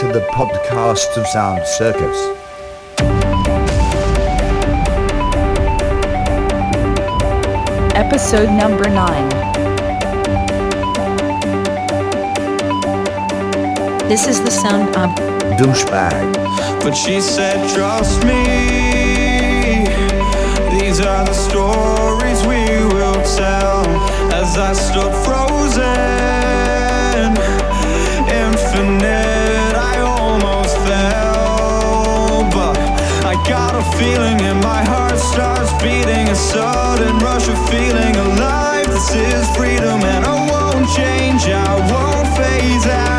Welcome to the podcast of Sound Circus. Episode number 9. This is the sound of Douchebag. But she said, trust me. These are the stories we will tell. As I stood frozen, feeling, and my heart starts beating. A sudden rush of feeling alive. This is freedom, and I won't change. I won't phase out.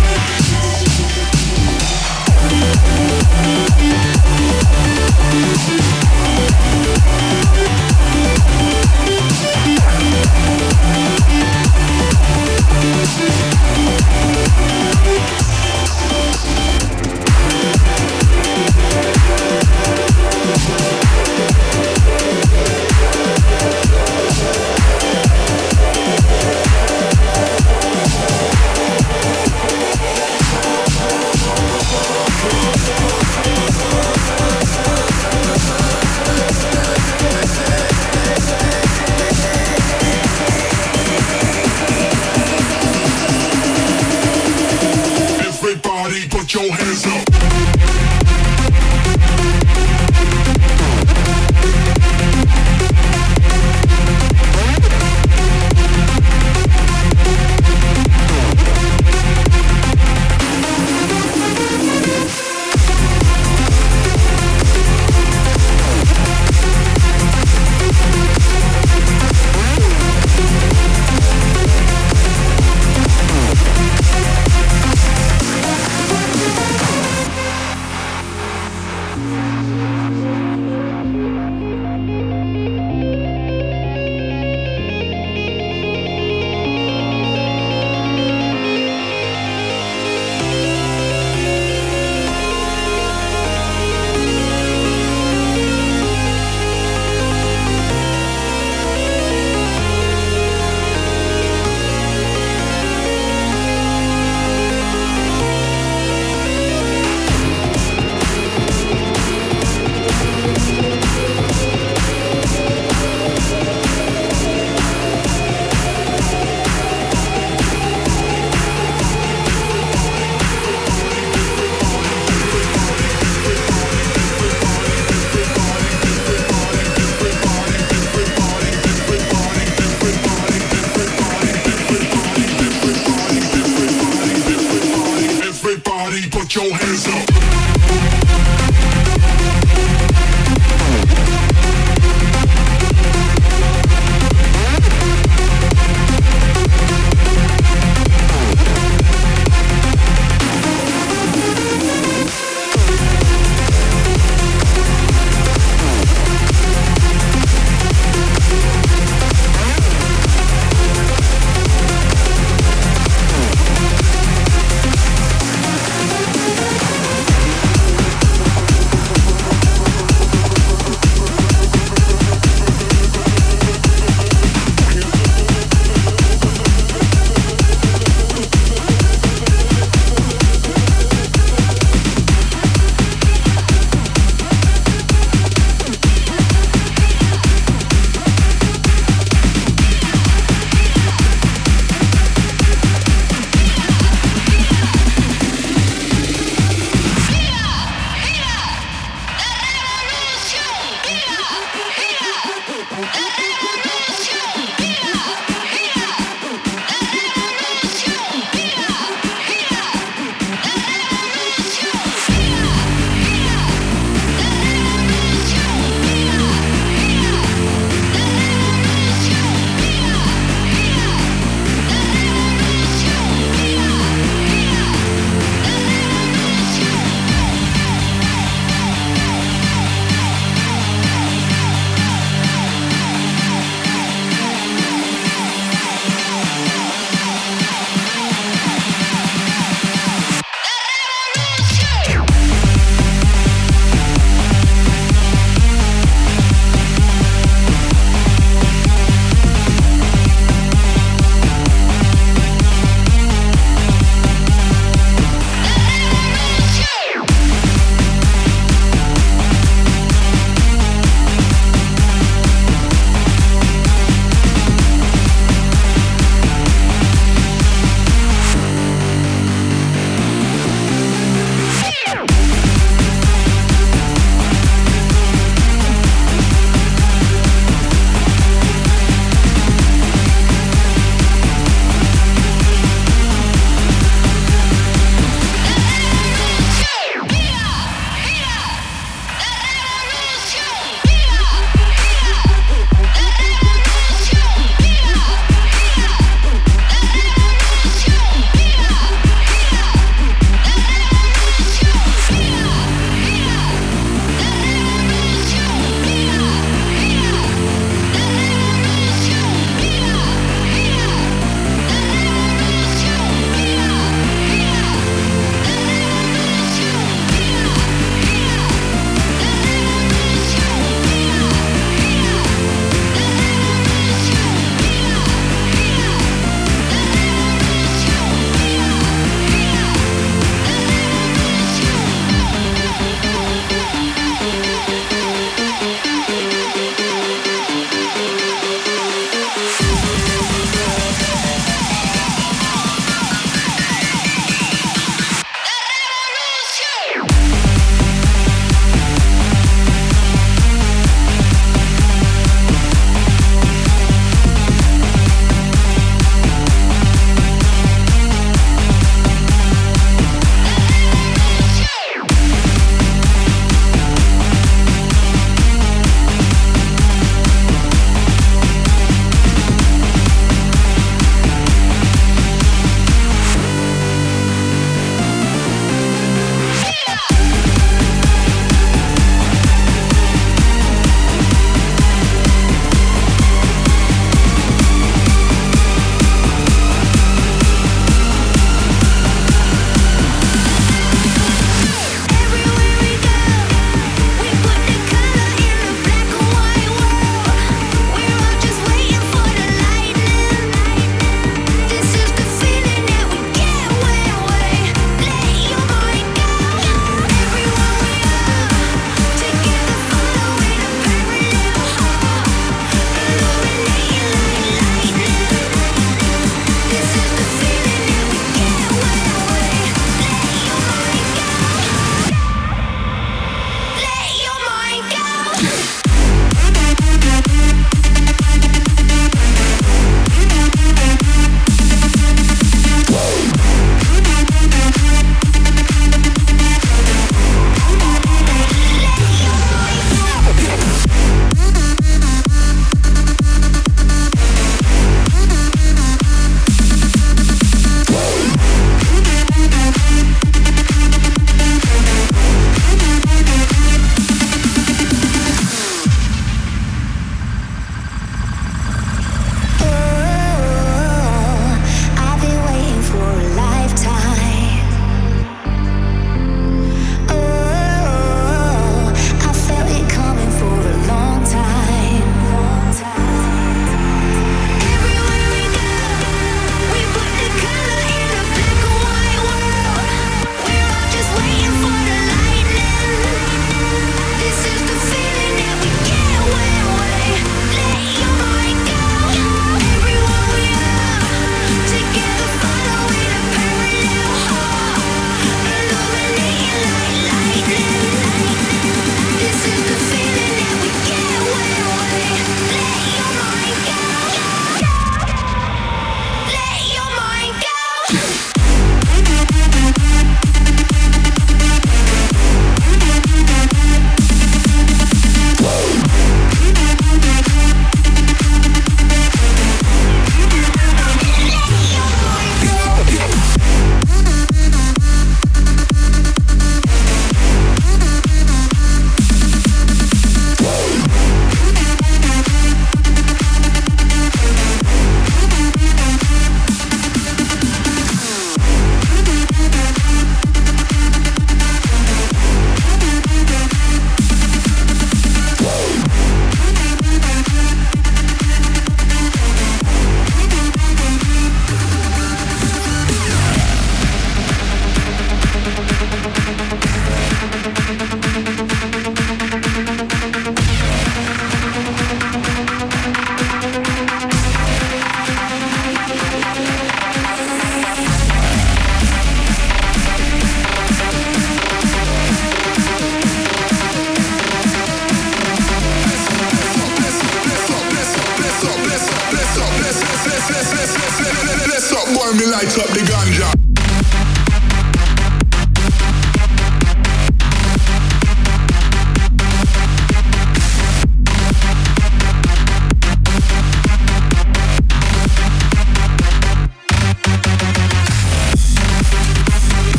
Everybody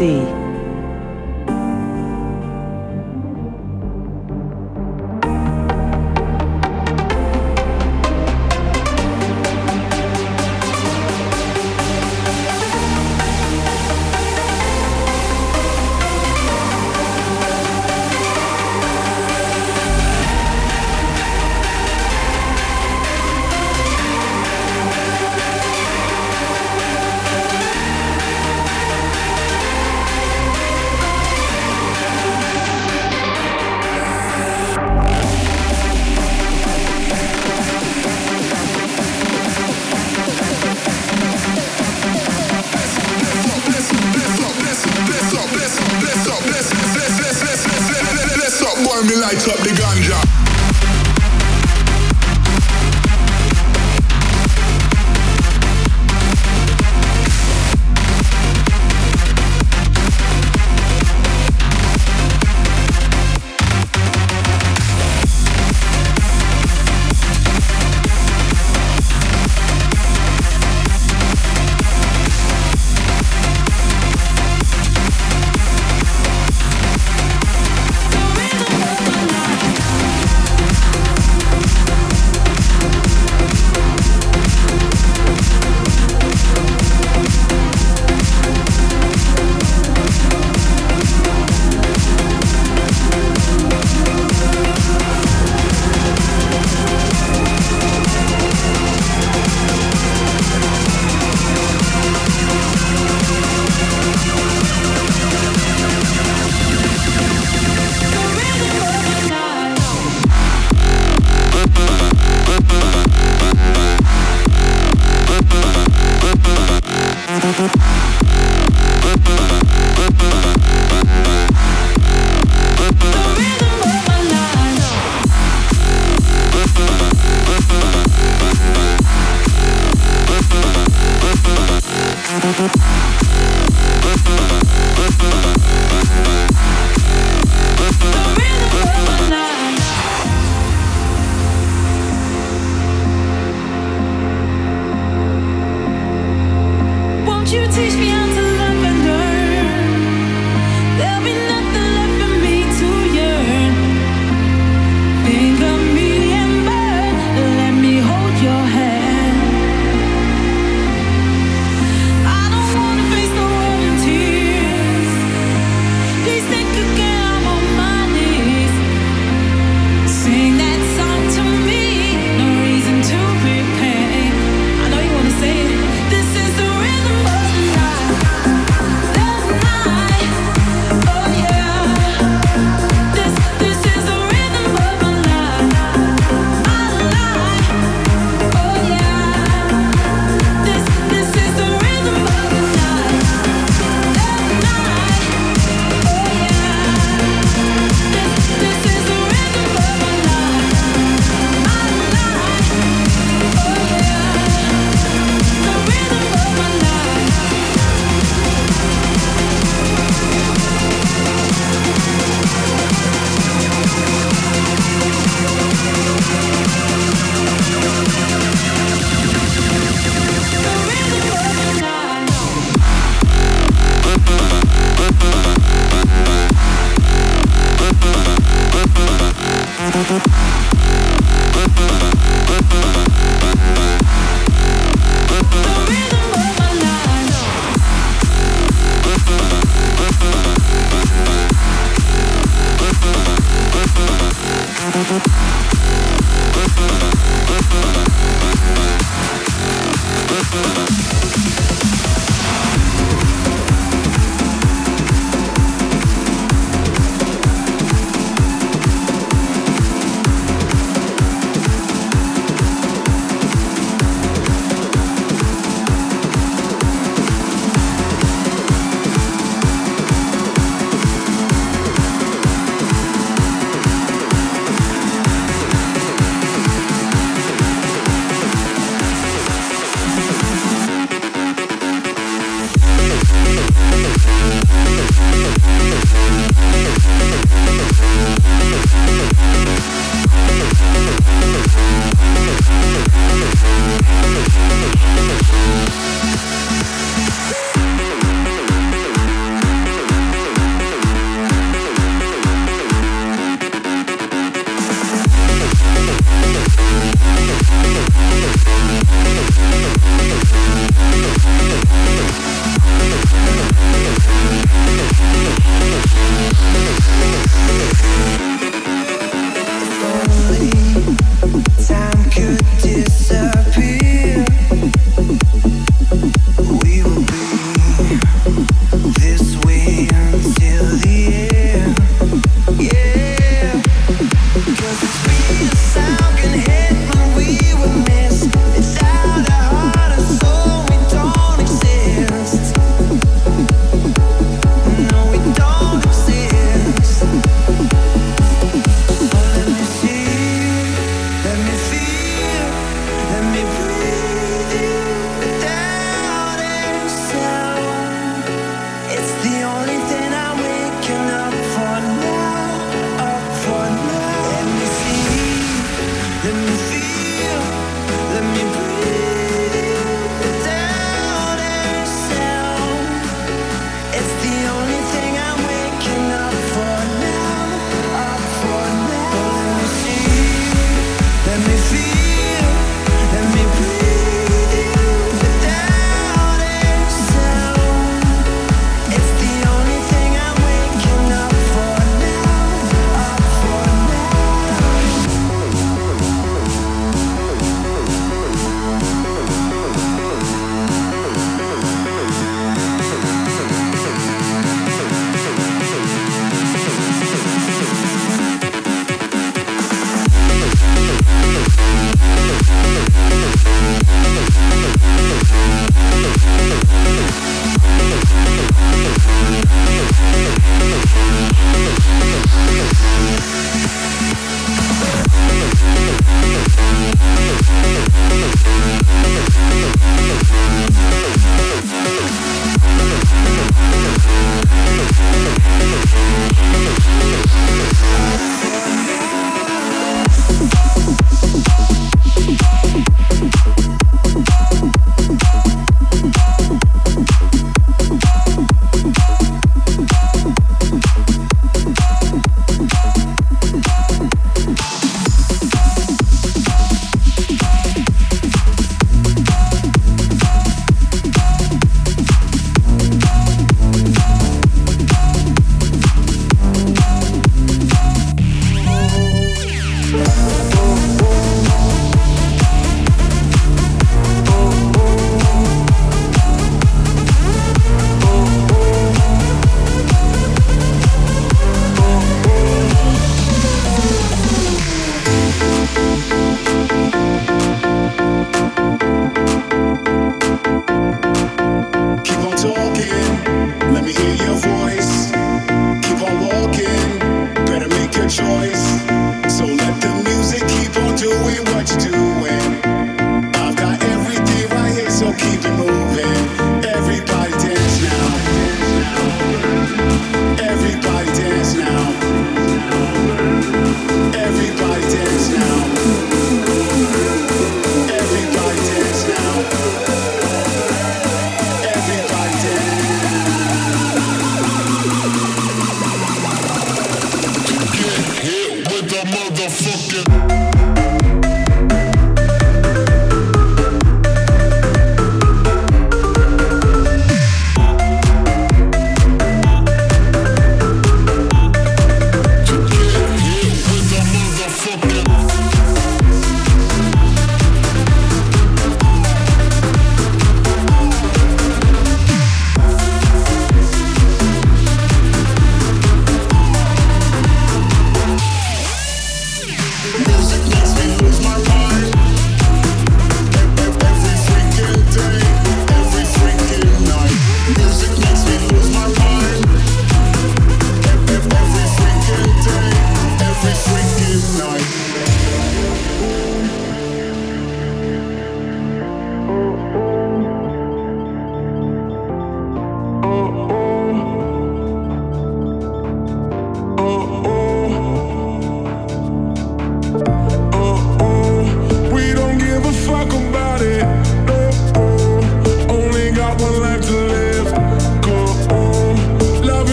Dot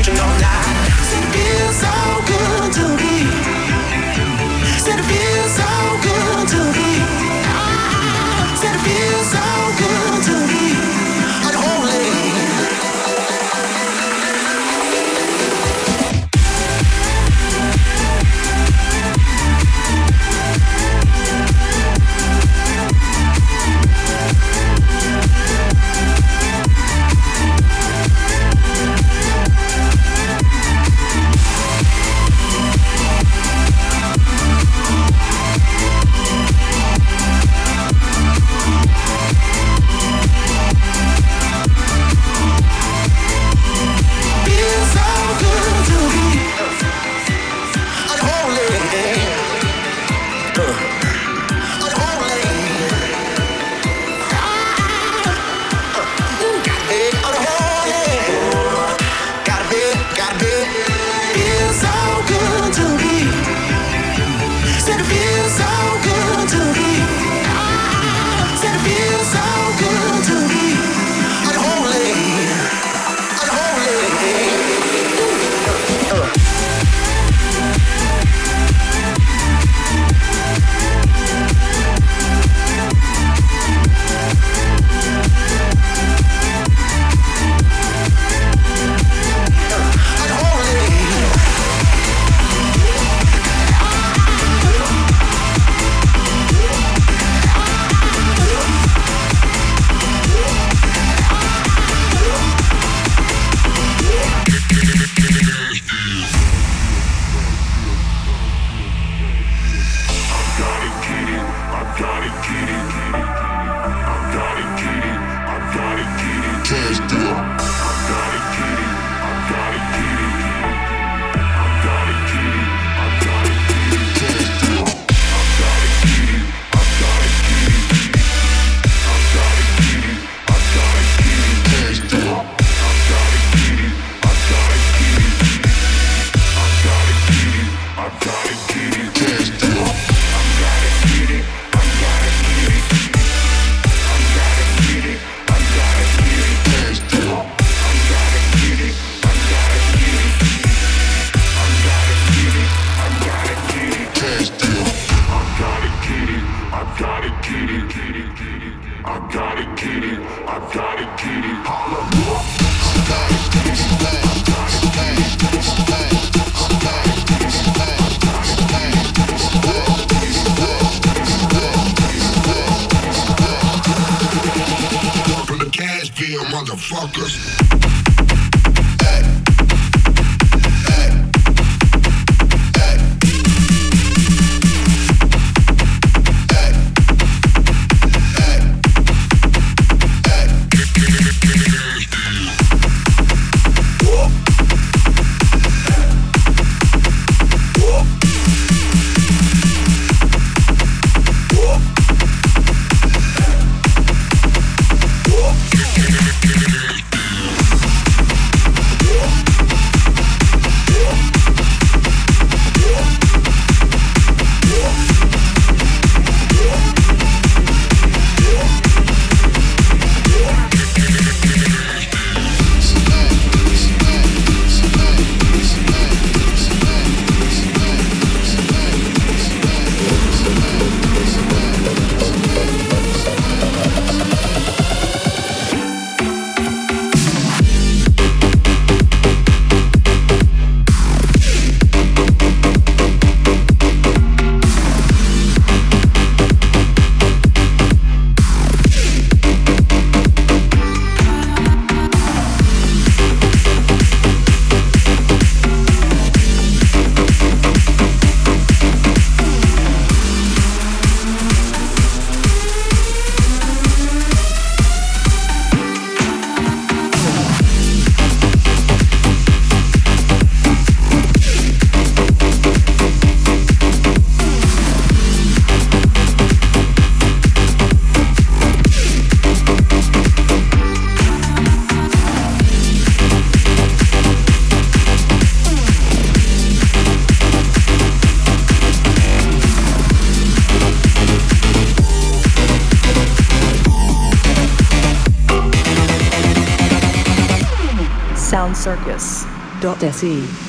original now. Se.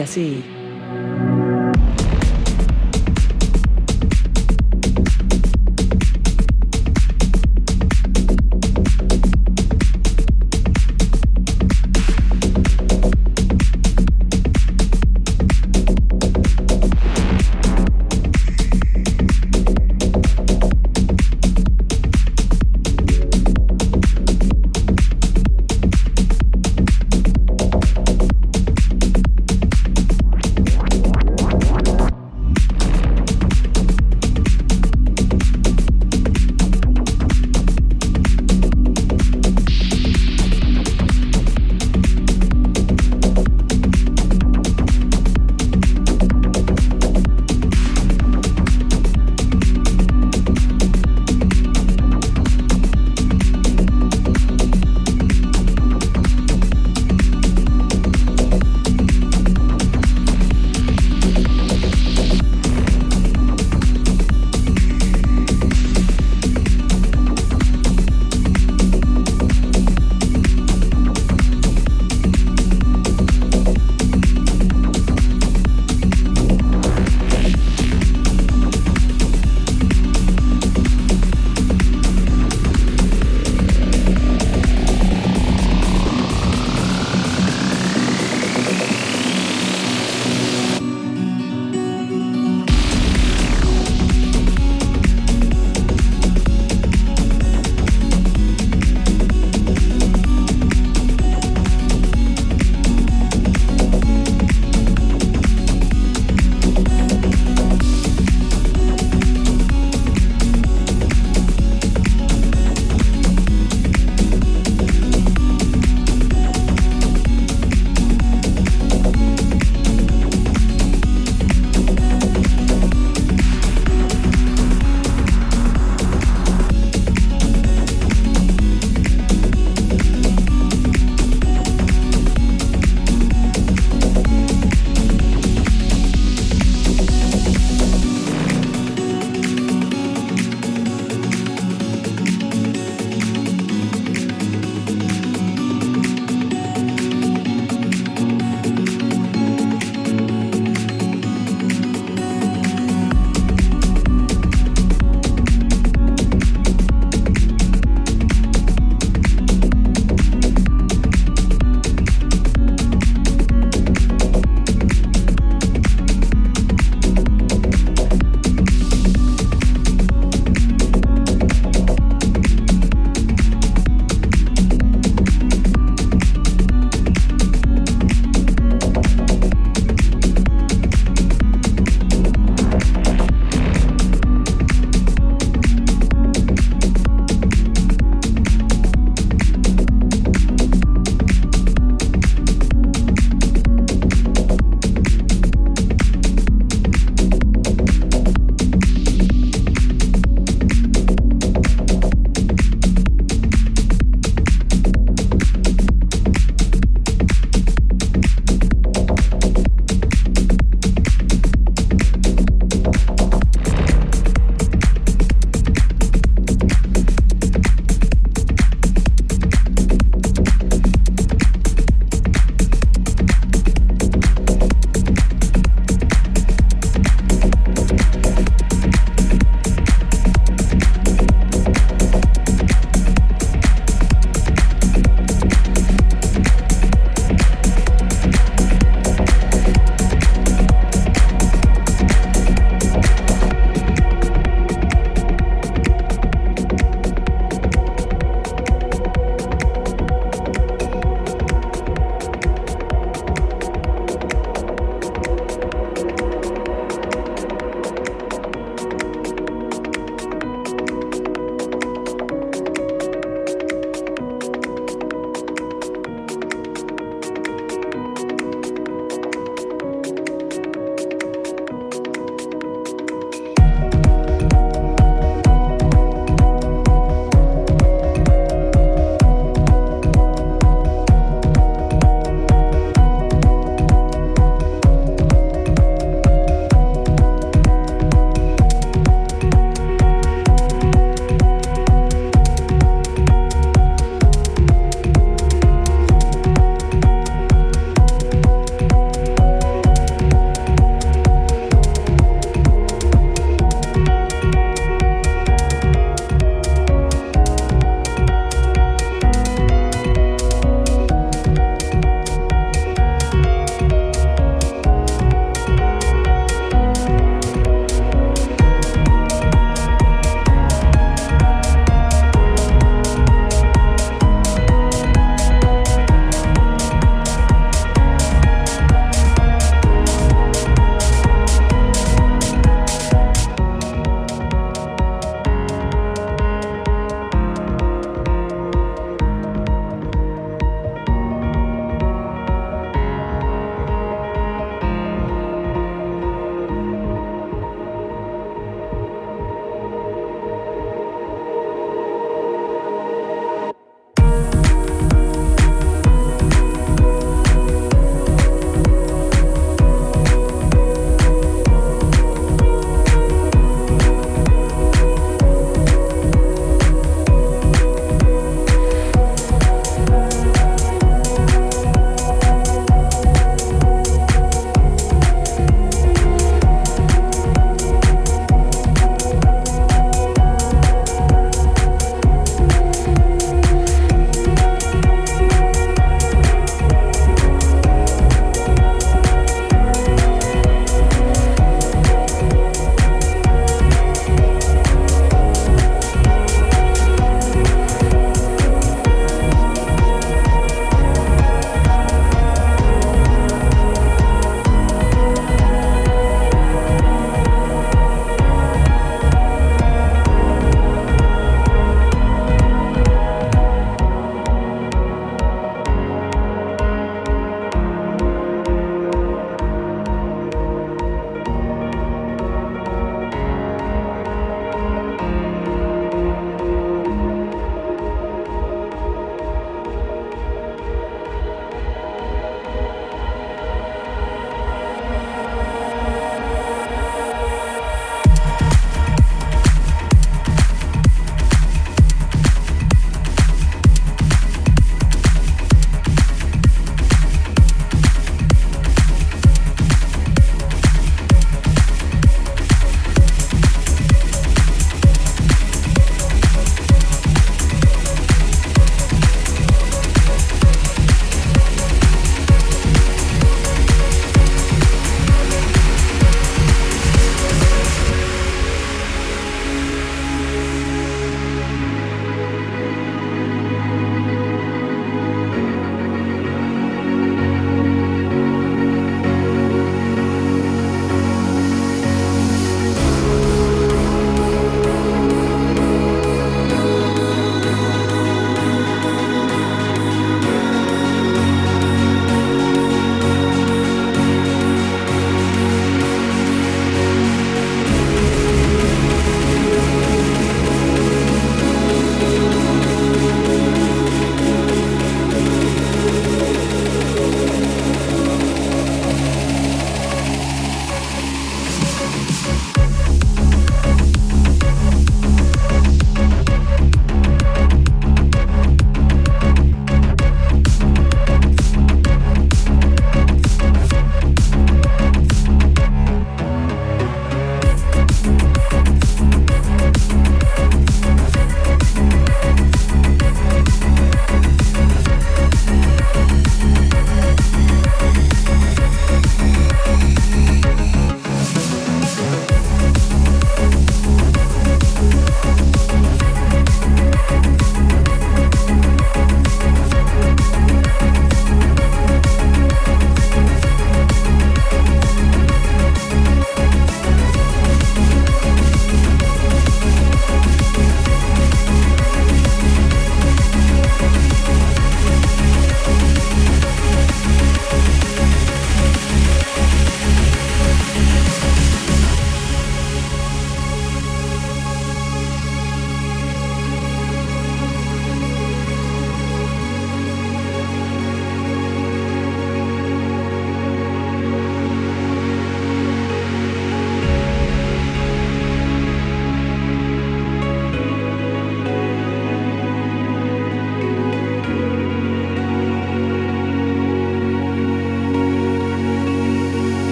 así.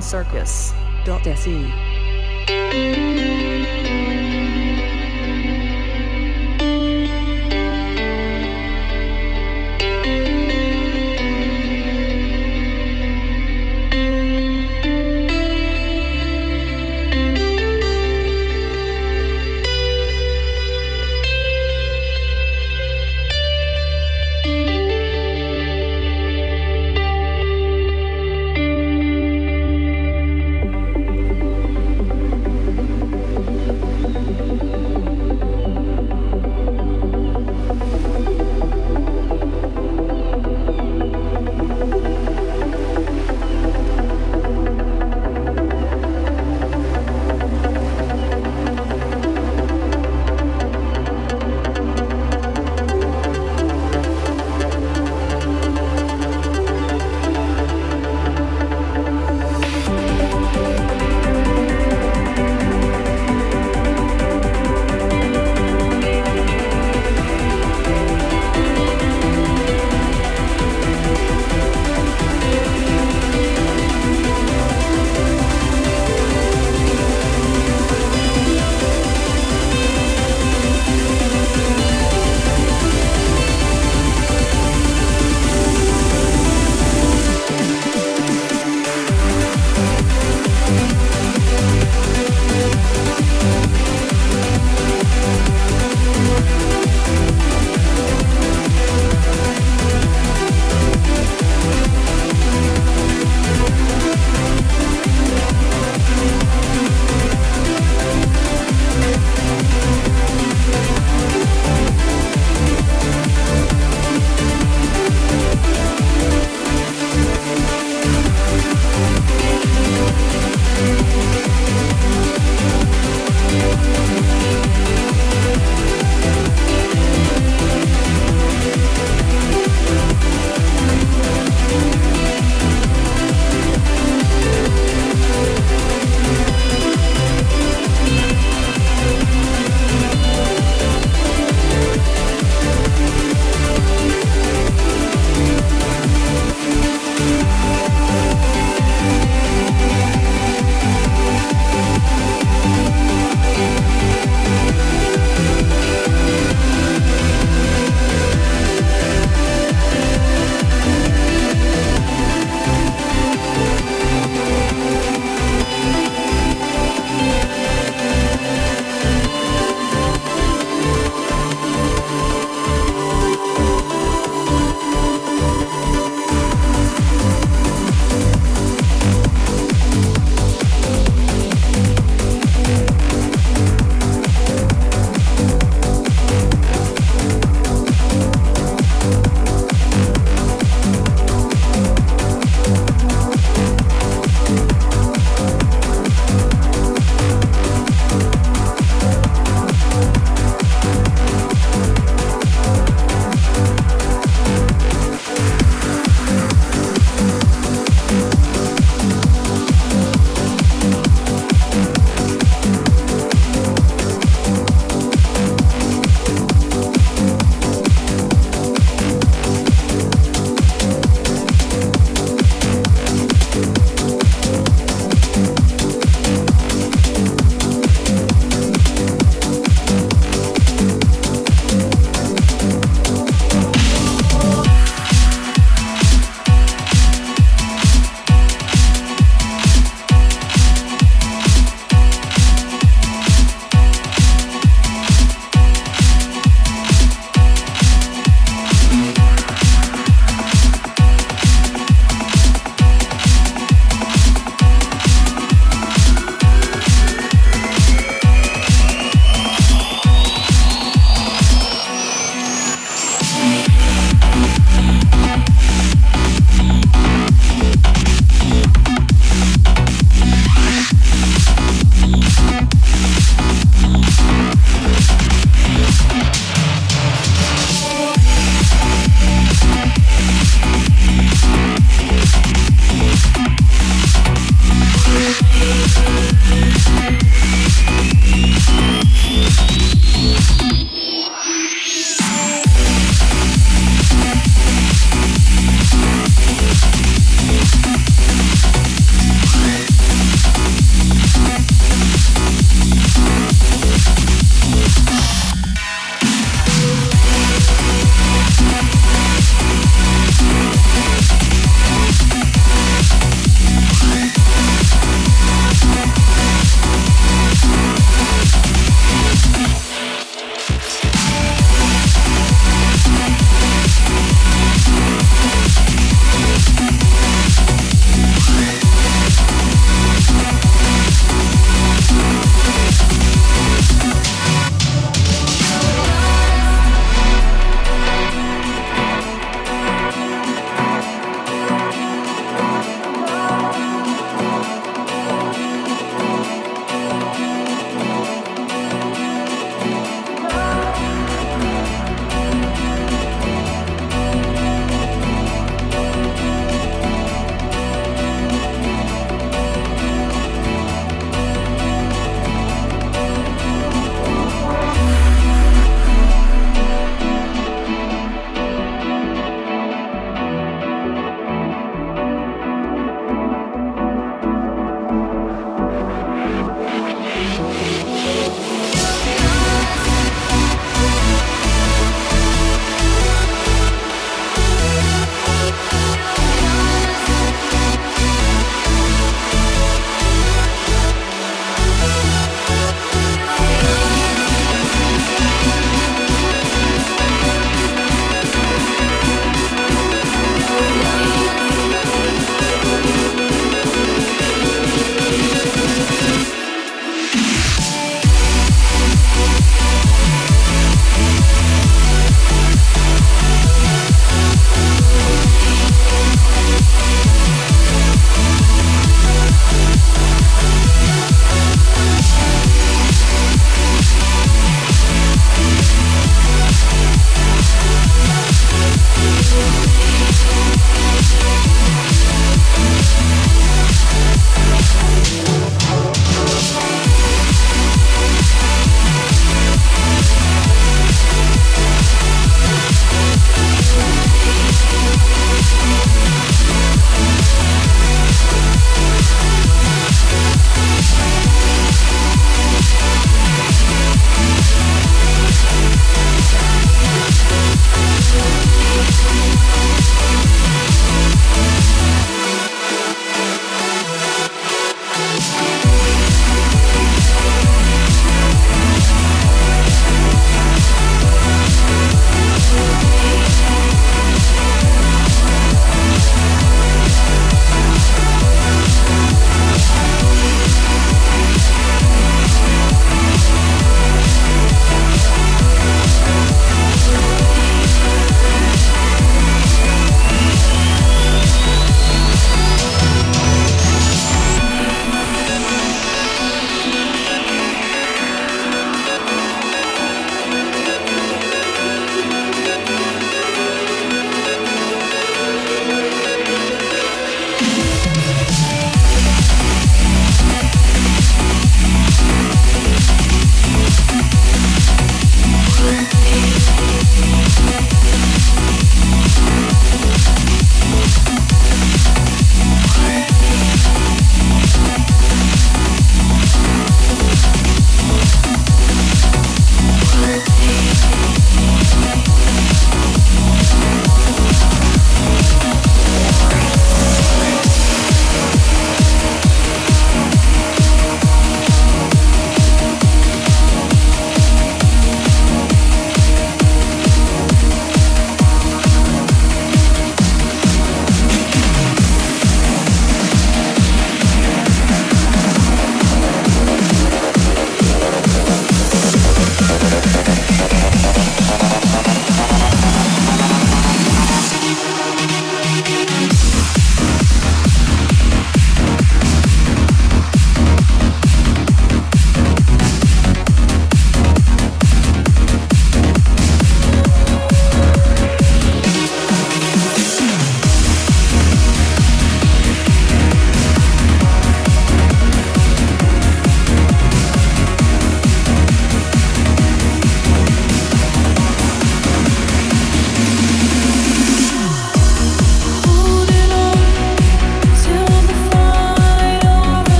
soundcircus.se.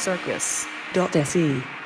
Sound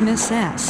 Rasmus S.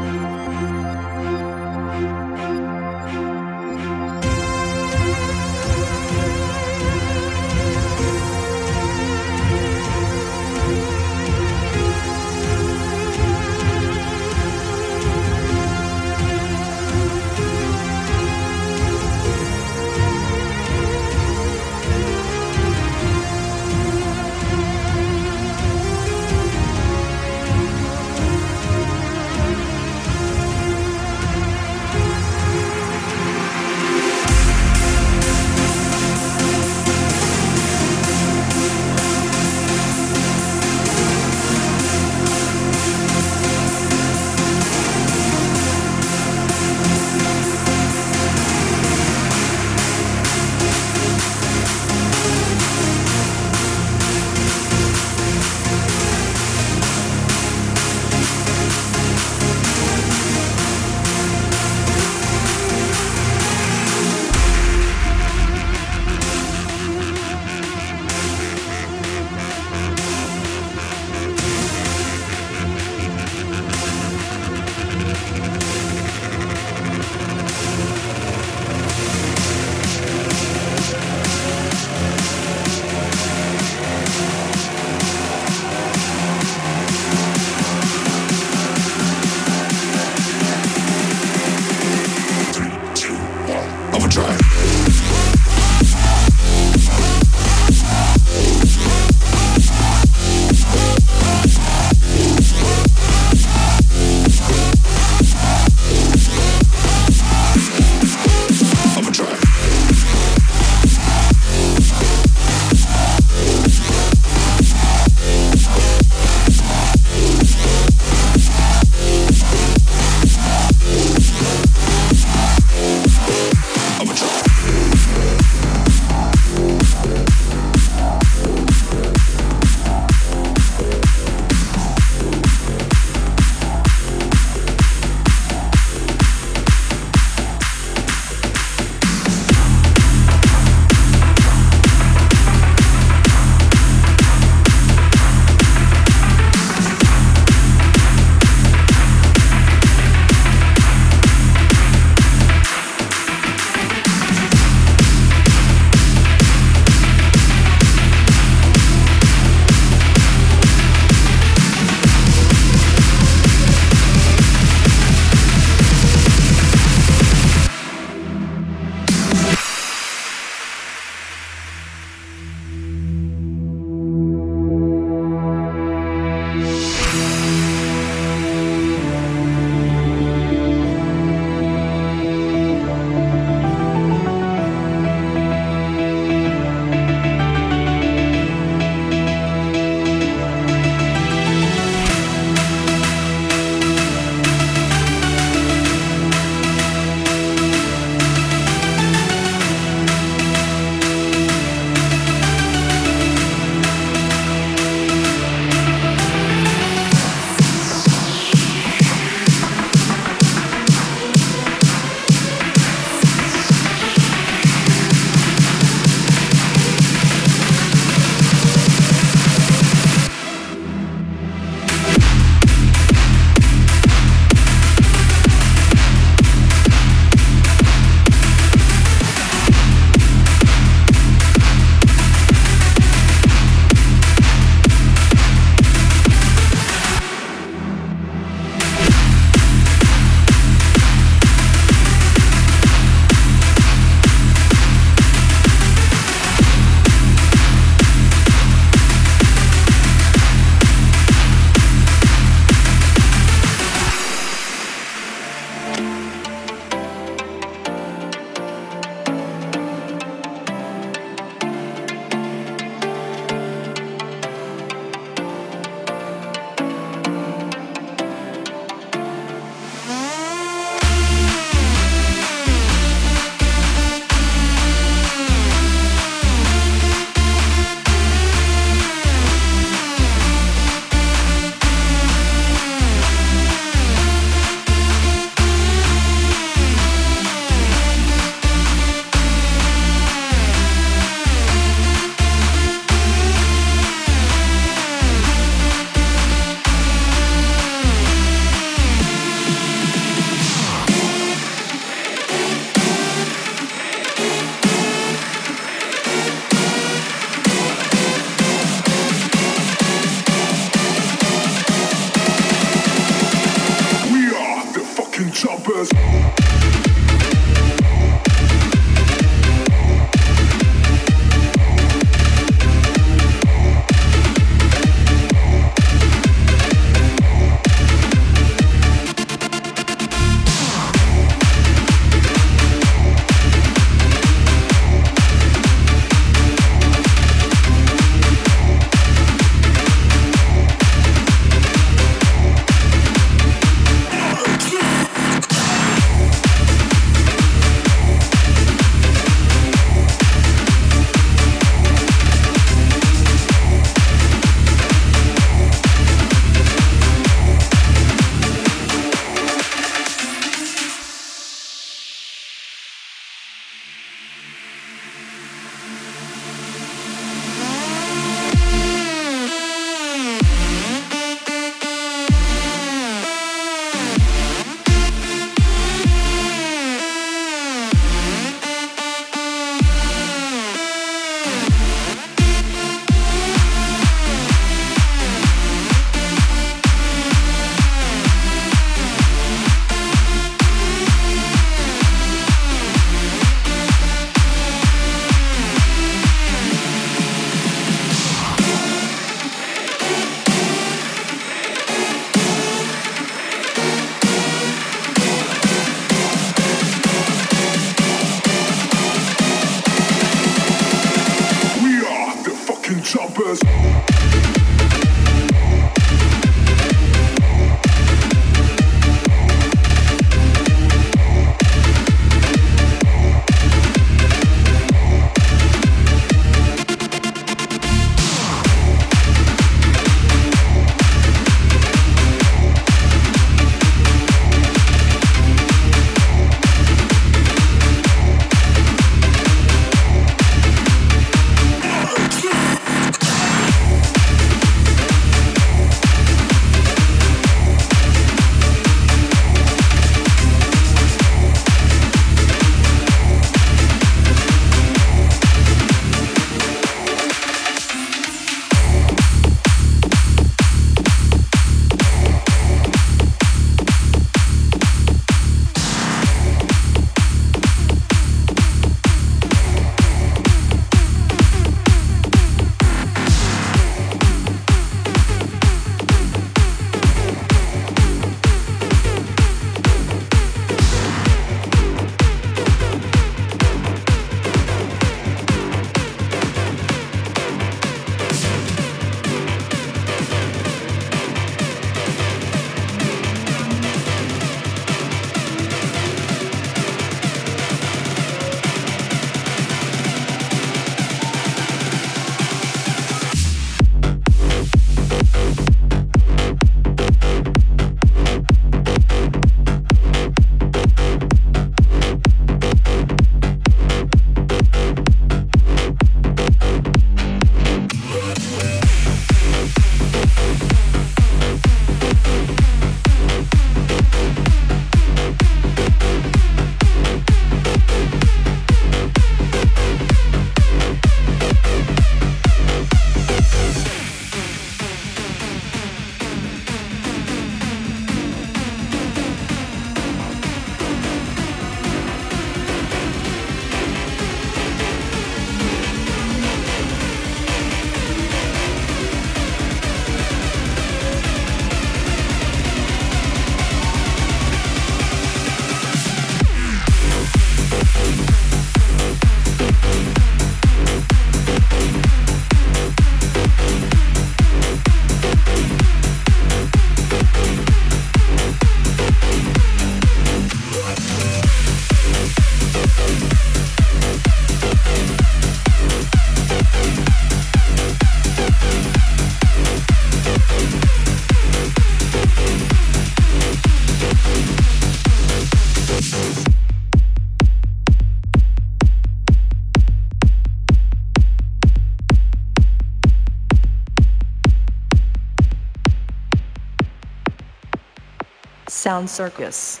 Circus.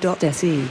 Se.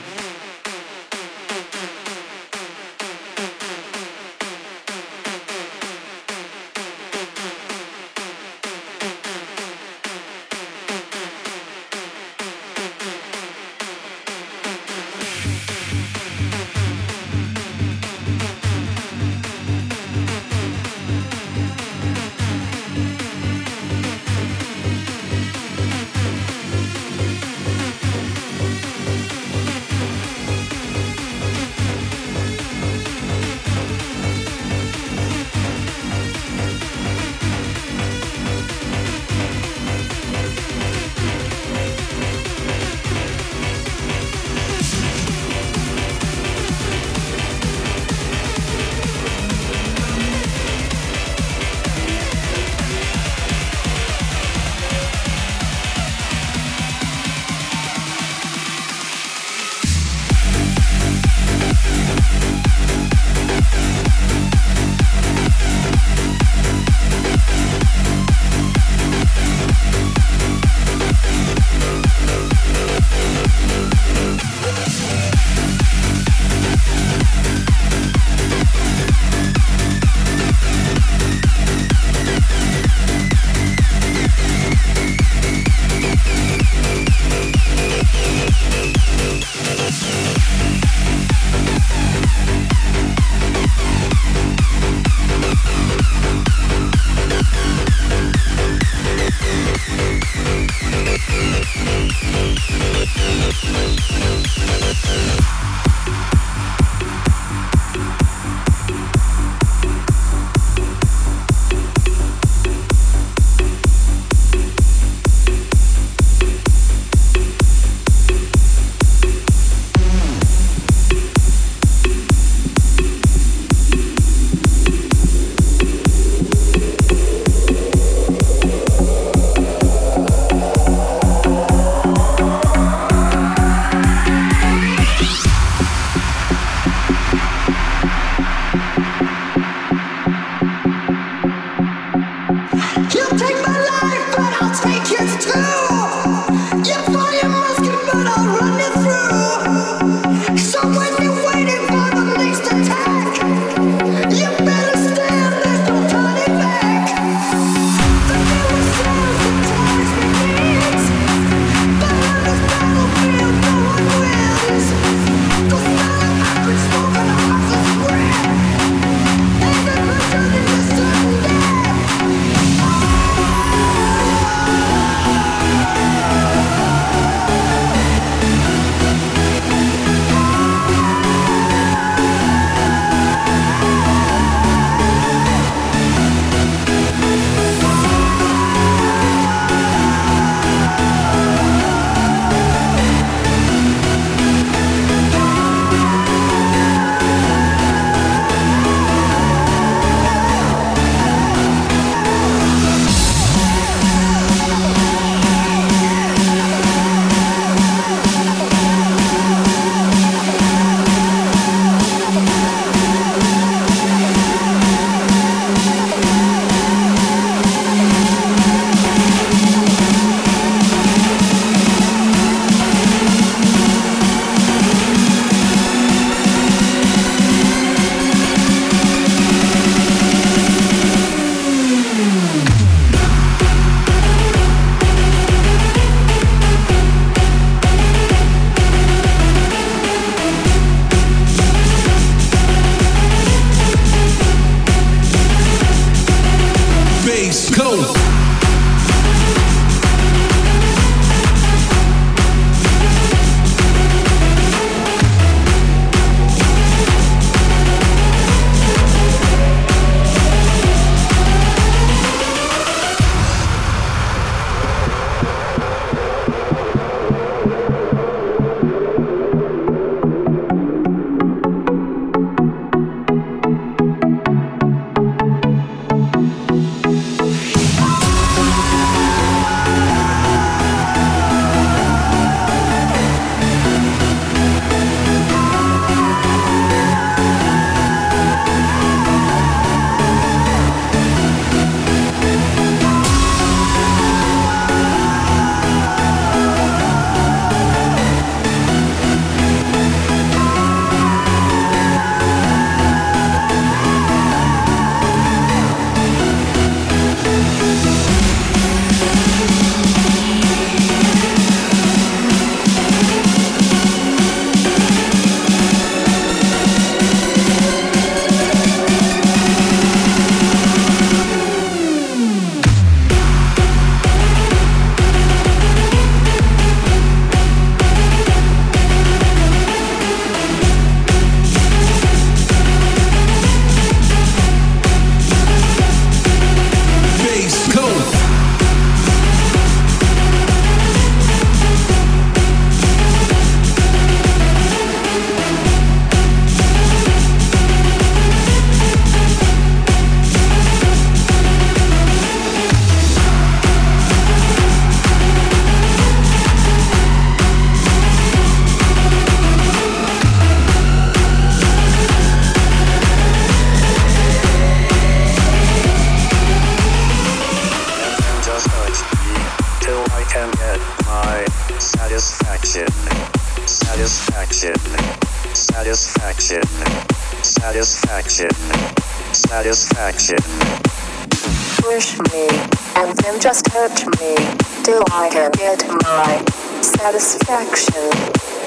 Get my satisfaction.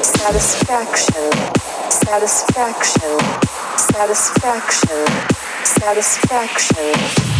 Satisfaction. Satisfaction. Satisfaction. Satisfaction.